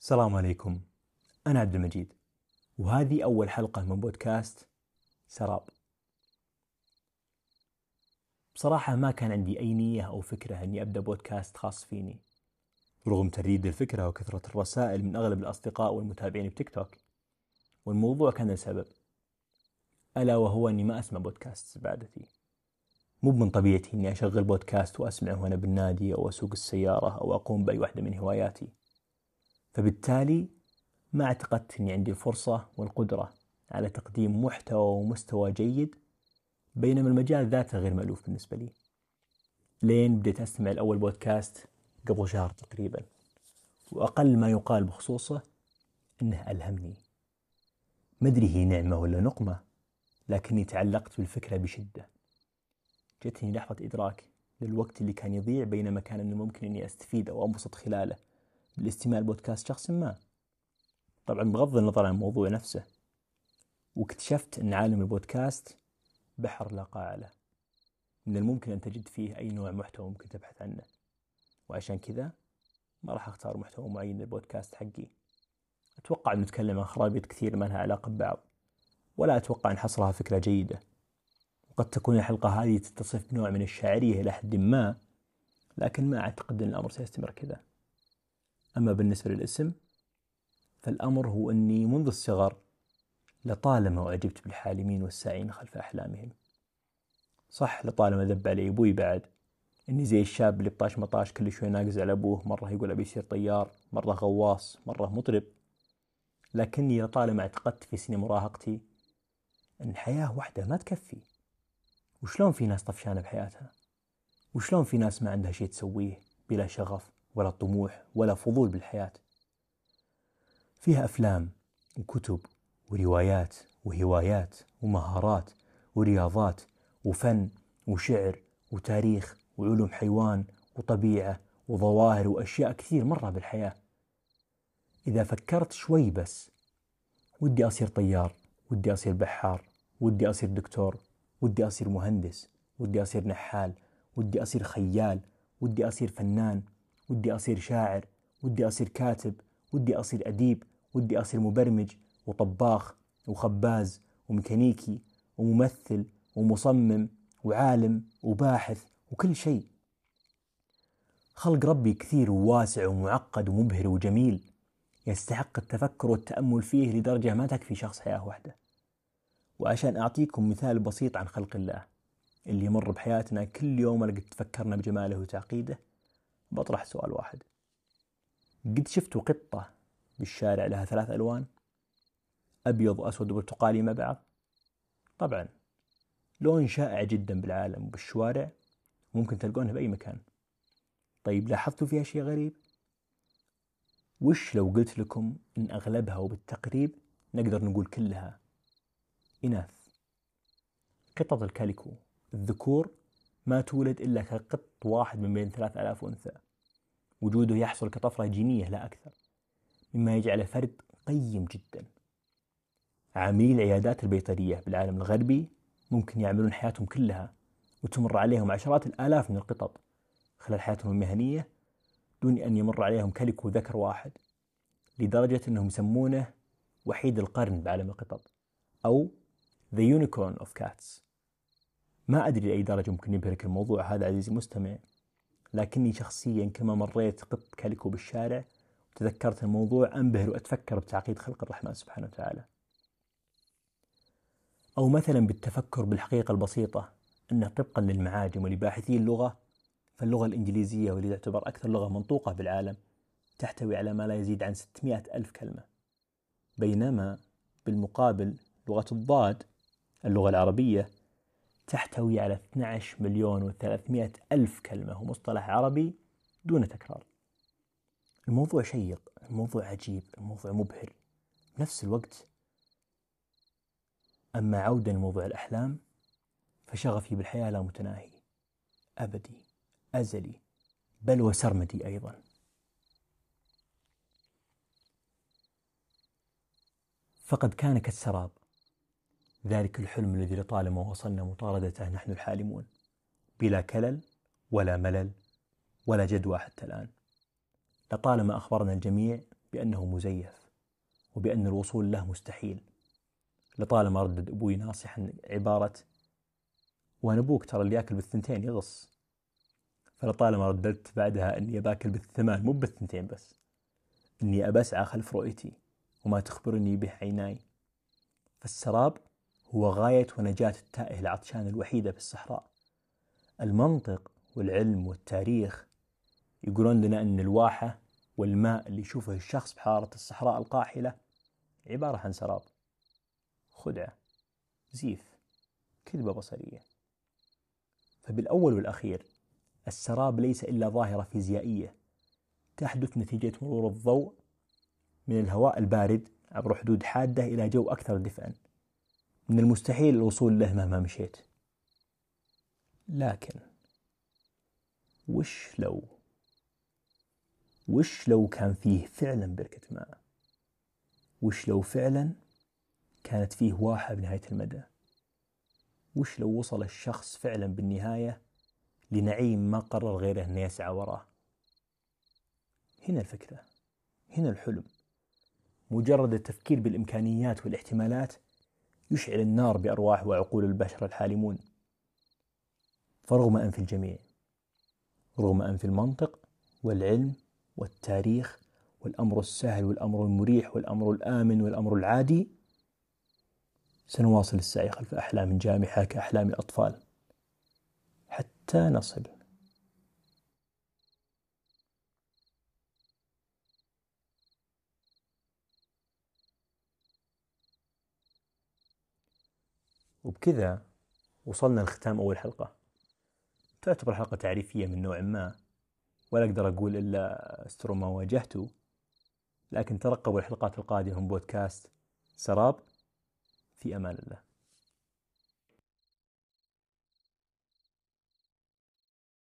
السلام عليكم. أنا عبد المجيد. وهذه أول حلقة من بودكاست سراب. بصراحة ما كان عندي أي نية أو فكرة أني أبدأ بودكاست خاص فيني. رغم ترديد الفكرة وكثرة الرسائل من أغلب الأصدقاء والمتابعين بتيك توك والموضوع كان السبب ألا وهو أني ما أسمع بودكاست بعدتي مو من طبيعتي أني أشغل بودكاست وأسمعه وأنا بالنادي أو أسوق السيارة أو أقوم بأي واحدة من هواياتي. فبالتالي ما اعتقدت أني عندي الفرصة والقدرة على تقديم محتوى ومستوى جيد بينما المجال ذاته غير مألوف بالنسبة لي. لين بديت أستمع الأول بودكاست قبل شهر تقريبا وأقل ما يقال بخصوصه أنه ألهمني. مدري هي نعمة ولا نقمة لكني تعلقت بالفكرة بشدة. جتني لحظة إدراك للوقت اللي كان يضيع بينما كان من الممكن أني أستفيد أو أنبسط خلاله. بالاستماع لبودكاست شخص ما. طبعا بغض النظر عن الموضوع نفسه واكتشفت أن عالم البودكاست بحر لا قاع له من الممكن أن تجد فيه أي نوع محتوى ممكن تبحث عنه. وعشان كذا ما راح أختار محتوى معين للبودكاست حقي. أتوقع أن نتكلم عن خرابيط كثير ما لها علاقة ببعض ولا أتوقع أن حصرها فكرة جيدة. وقد تكون الحلقة هذه تتصف بنوع من الشاعرية إلى حد ما لكن ما أعتقد أن الأمر سيستمر كذا. أما بالنسبة للاسم فالأمر هو أني منذ الصغر لطالما أعجبت بالحالمين والساعين خلف أحلامهم. صح لطالما ذب علي أبوي بعد إني زي الشاب اللي بطاش مطاش كل شوي ناقز على أبوه مرة يقول أبي يصير طيار مرة غواص مرة مطرب. لكني لطالما اعتقدت في سن مراهقتي أن حياة واحدة ما تكفي. وشلون في ناس طفشانة بحياتها؟ وشلون في ناس ما عندها شيء تسويه بلا شغف؟ ولا طموح ولا فضول بالحياة. فيها أفلام وكتب وروايات وهوايات ومهارات ورياضات وفن وشعر وتاريخ وعلوم حيوان وطبيعة وظواهر وأشياء كثير مرة بالحياة. إذا فكرت شوي بس ودي أصير طيار ودي أصير بحار ودي أصير دكتور ودي أصير مهندس ودي أصير نحال ودي أصير خيال ودي أصير فنان ودي أصير شاعر ودي أصير كاتب ودي أصير أديب ودي أصير مبرمج وطباخ وخباز وميكانيكي وممثل ومصمم وعالم وباحث وكل شيء. خلق ربي كثير وواسع ومعقد ومبهر وجميل. يستحق التفكر والتأمل فيه لدرجة ما تكفي شخص حياة واحدة وعشان أعطيكم مثال بسيط عن خلق الله اللي يمر بحياتنا كل يوم لقد تفكرنا بجماله وتعقيده. بطرح سؤال واحد. قد شفتوا قطة بالشارع لها ثلاث ألوان؟ أبيض وأسود وبرتقالي مع بعض؟ طبعا. لون شائع جدا بالعالم وبالشوارع ممكن تلقونه بأي مكان. طيب لاحظتوا فيها شيء غريب؟ وش لو قلت لكم إن أغلبها وبالتقريب نقدر نقول كلها؟ إناث. قطط الكاليكو الذكور ما تولد إلا كقط واحد من بين ثلاث آلاف أنثى وجوده يحصل كطفرة جينية لا أكثر مما يجعله فرد قيم جدا. عاملي العيادات البيطرية بالعالم الغربي ممكن يعملون حياتهم كلها وتمر عليهم عشرات الآلاف من القطط خلال حياتهم المهنية دون أن يمر عليهم كلك ذكر واحد لدرجة أنهم يسمونه وحيد القرن بعالم القطط أو The Unicorn of Cats. ما أدري لأي درجة ممكن يبهرك الموضوع هذا عزيزي المستمع لكني شخصيا كما مريت قط كاليكو بالشارع وتذكرت الموضوع أنبهر وأتفكر بتعقيد خلق الرحمن سبحانه وتعالى. أو مثلا بالتفكر بالحقيقة البسيطة أنه طبقا للمعاجم ولباحثي اللغة فاللغة الإنجليزية واللي تعتبر أكثر لغة منطوقة بالعالم تحتوي على ما لا يزيد عن 600 ألف كلمة. بينما بالمقابل لغة الضاد اللغة العربية تحتوي على 12 مليون و300 ألف كلمة ومصطلح عربي دون تكرار. الموضوع شيق الموضوع عجيب الموضوع مبهر. بنفس الوقت أما عودا لموضوع الأحلام فشغفي بالحياة لا متناهي. أبدي أزلي بل وسرمدي أيضا. فقد كان كالسراب ذلك الحلم الذي لطالما وصلنا مطاردته نحن الحالمون. بلا كلل ولا ملل ولا جدوى حتى الآن. لطالما أخبرنا الجميع بأنه مزيف وبأن الوصول له مستحيل. لطالما ردد أبوي ناصحا عبارة وأنا أبوك ترى اللي يأكل بالثنتين يغص فلطالما رددت بعدها أني باكل بالثمان مو بالثنتين بس أني أبى أسعى خلف رؤيتي وما تخبرني به عيناي فالسراب هو غاية ونجاة التائه العطشان الوحيدة في الصحراء. المنطق والعلم والتاريخ يقولون لنا أن الواحة والماء اللي يشوفه الشخص بحارة الصحراء القاحلة عبارة عن سراب خدعة زيف كذبة بصرية. فبالأول والأخير السراب ليس إلا ظاهرة فيزيائية تحدث نتيجة مرور الضوء من الهواء البارد عبر حدود حادة إلى جو أكثر دفئا. من المستحيل الوصول له مهما مشيت. لكن وش لو؟ وش لو كان فيه فعلا بركة ماء؟ وش لو فعلا كانت فيه واحة بنهاية المدى؟ وش لو وصل الشخص فعلا بالنهاية لنعيم ما قرر غيره أن يسعى وراه؟ هنا الفكرة هنا الحلم. مجرد التفكير بالإمكانيات والاحتمالات يشعل النار بأرواح وعقول البشر الحالمون. فرغم أنف الجميع رغم أنف المنطق والعلم والتاريخ والأمر السهل والأمر المريح والأمر الآمن والأمر العادي سنواصل السعي خلف أحلام جامحة كأحلام الأطفال حتى نصل وبكذا وصلنا لختام أول حلقة. تعتبر حلقة تعريفية من نوع ما ولا أقدر أقول إلا استروا ما واجهته لكن ترقبوا الحلقات القادمة من بودكاست سراب في أمان الله.